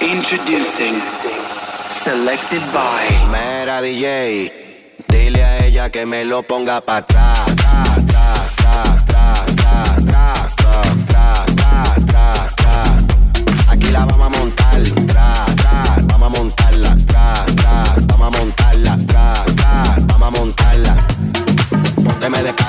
Introducing Selected by Mera DJ, dile a ella que me lo ponga para atrás. Pónteme de espalda.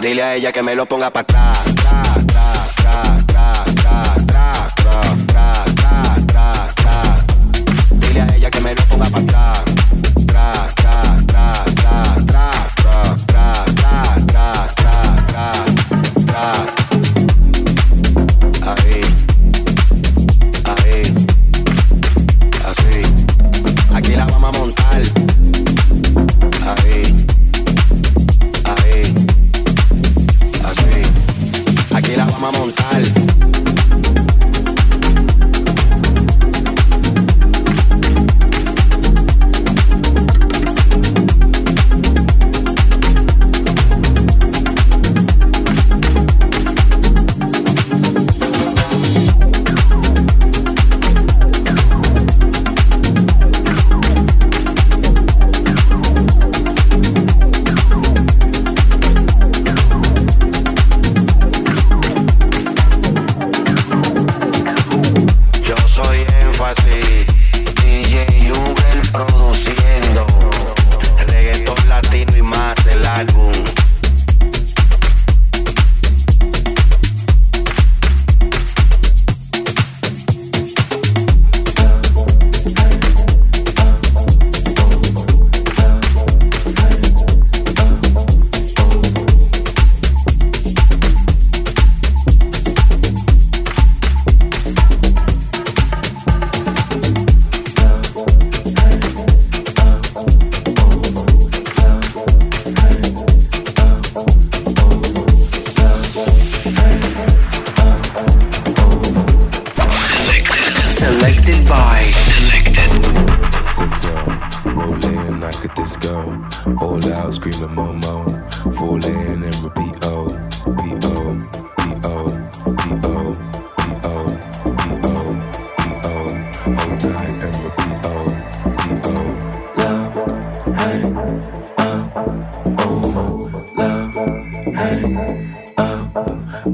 Dile a ella que me lo ponga para atrás. Para atrás.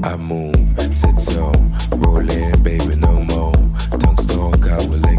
I move, sit so, rolling, baby, no more. Tongue stalk, I will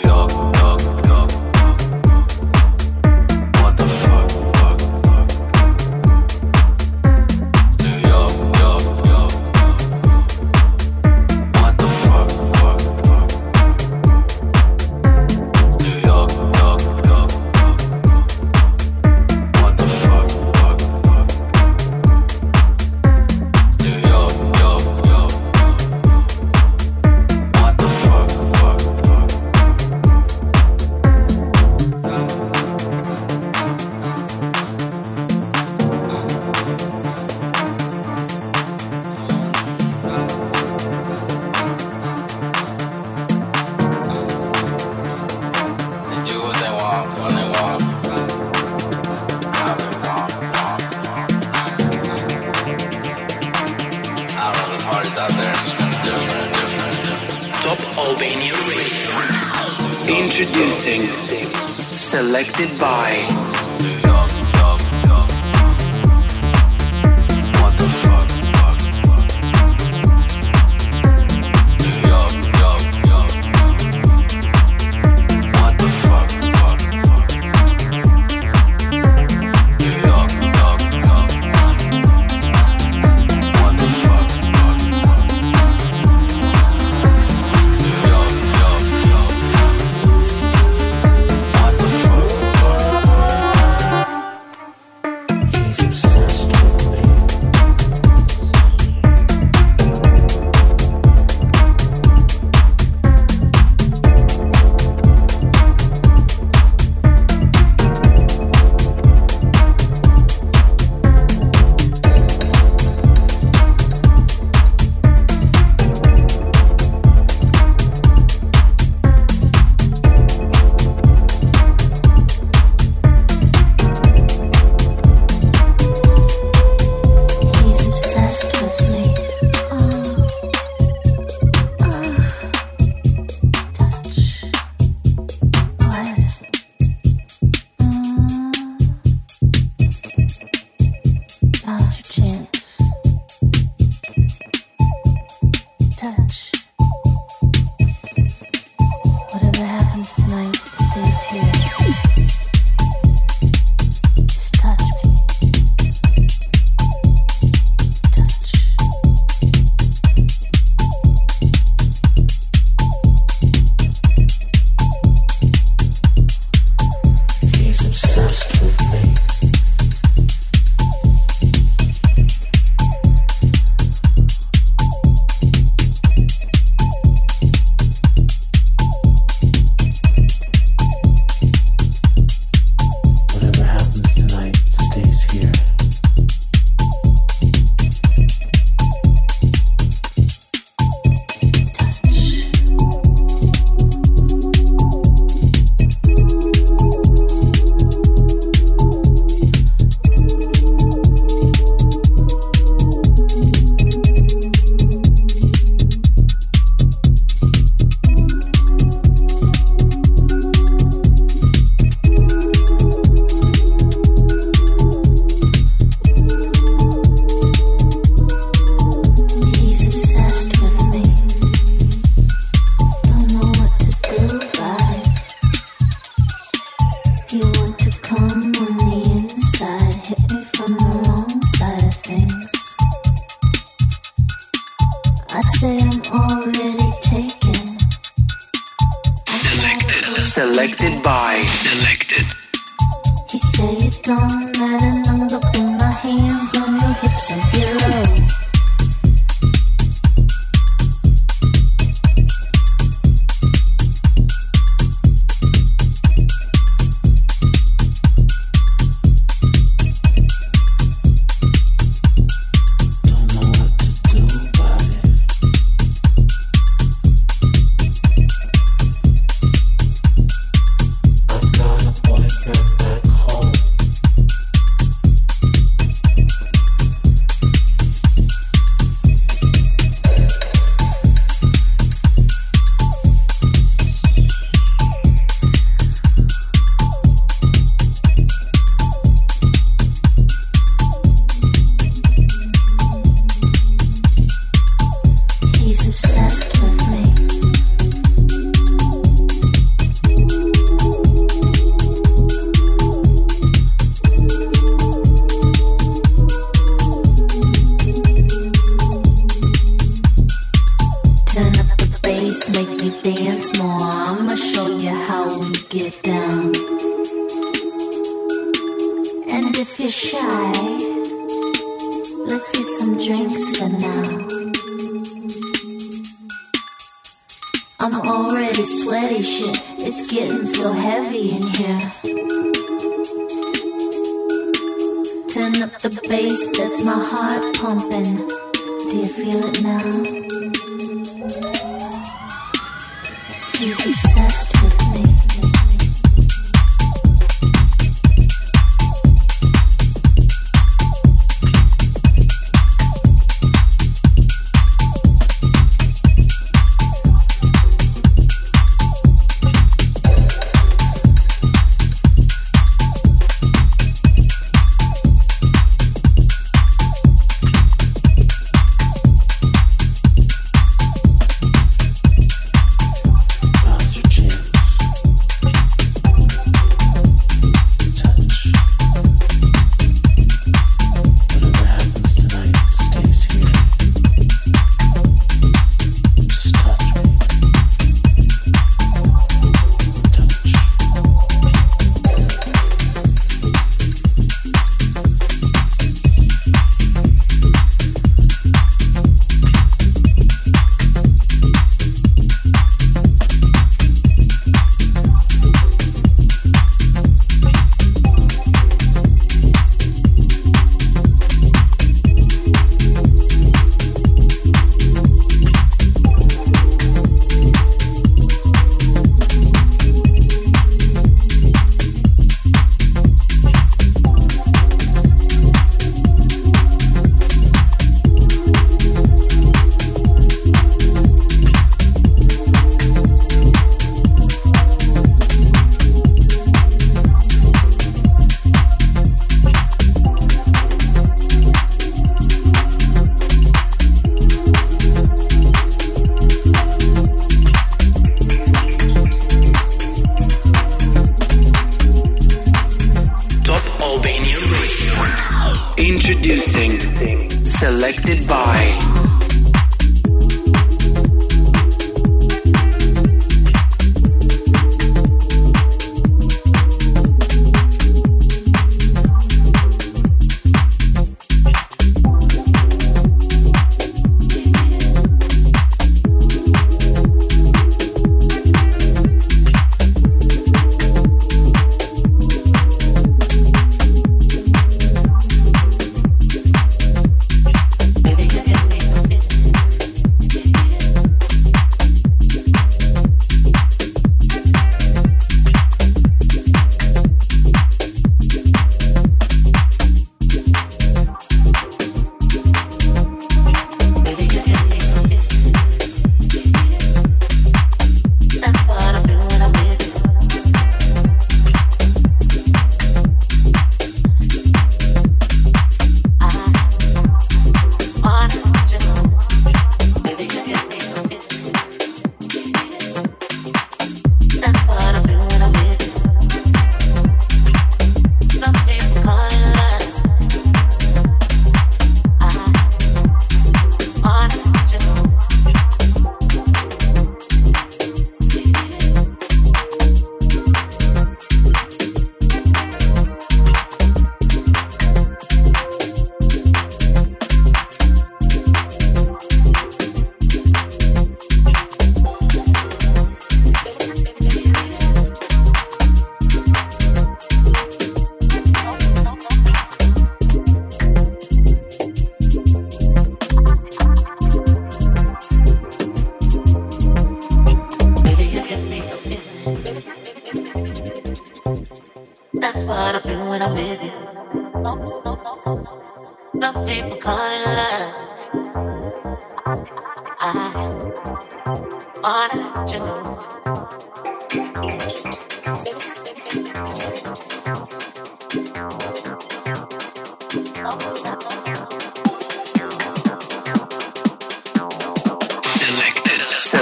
New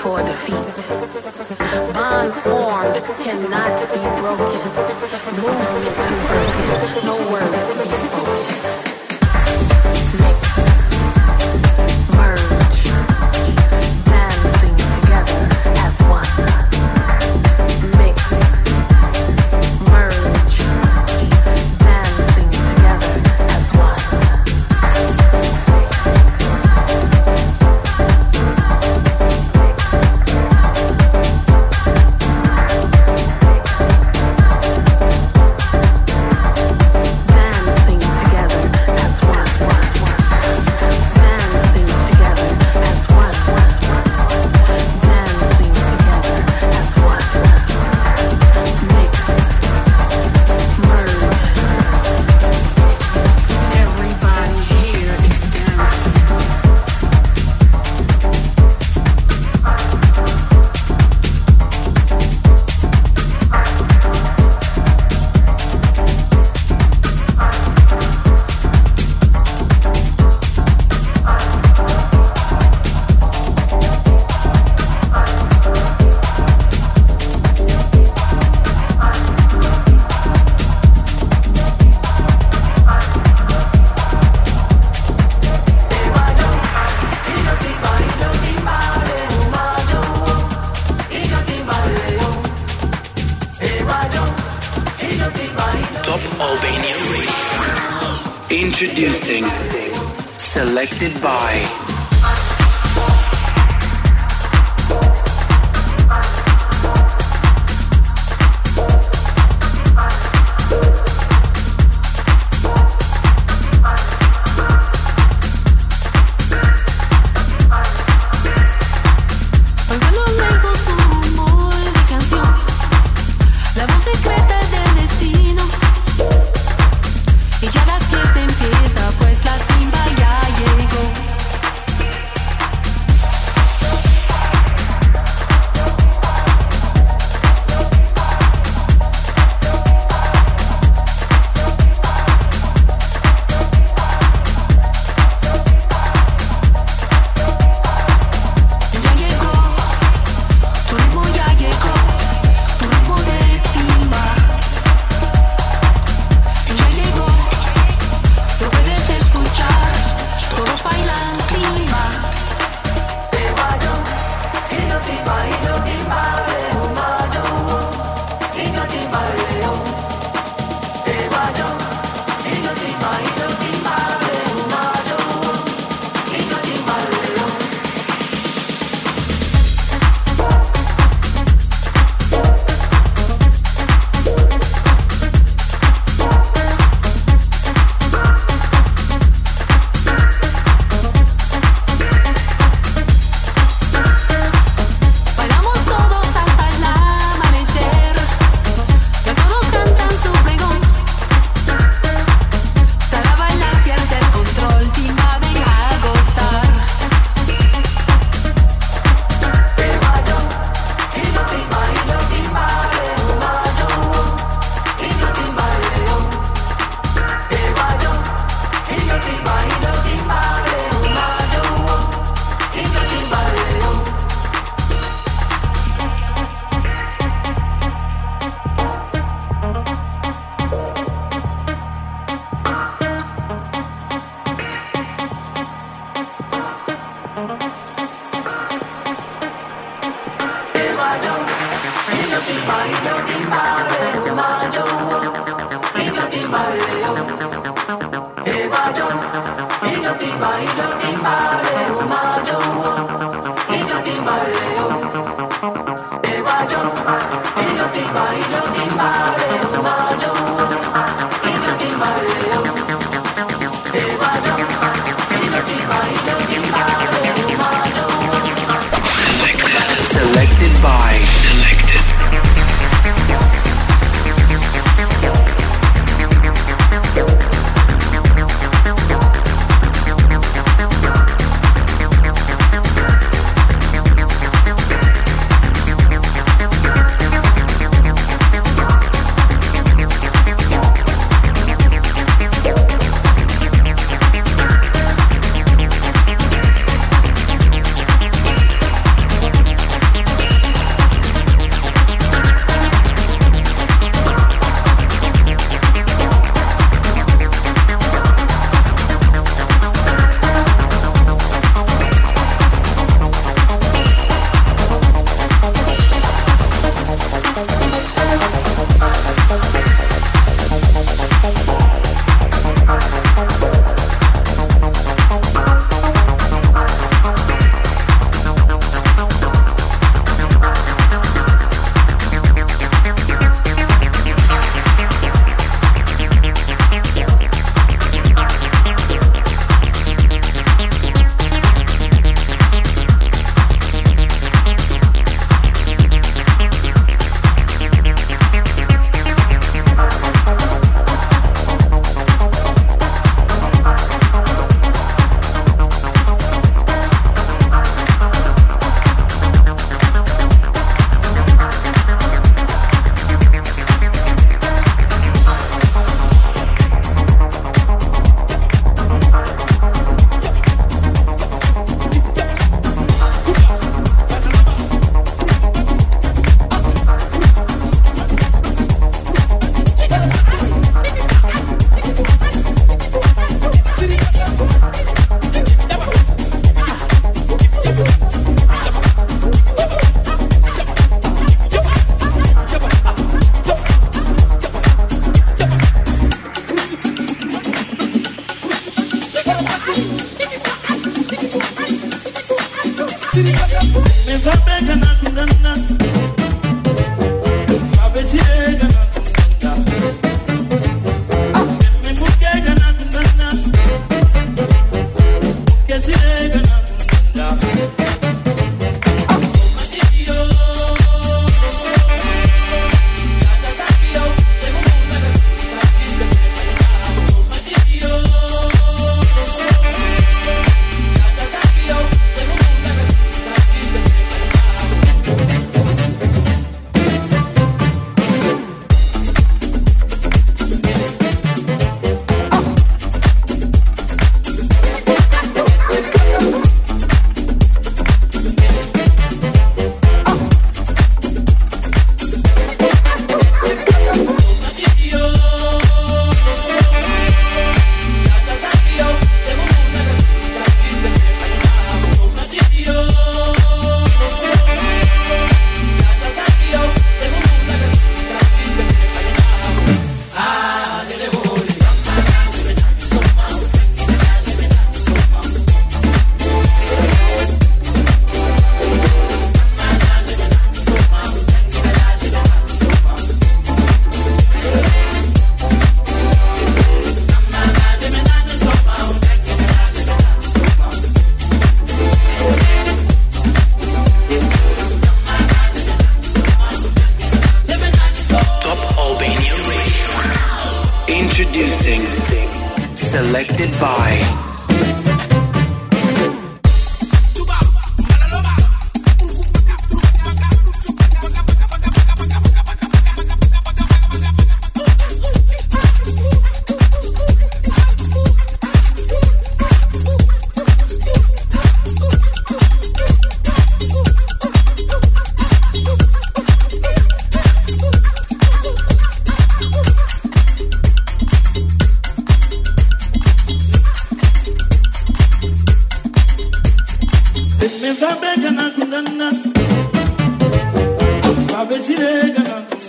For defeat. Bonds formed cannot Selected by. ganana, you ganana.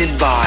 in bar.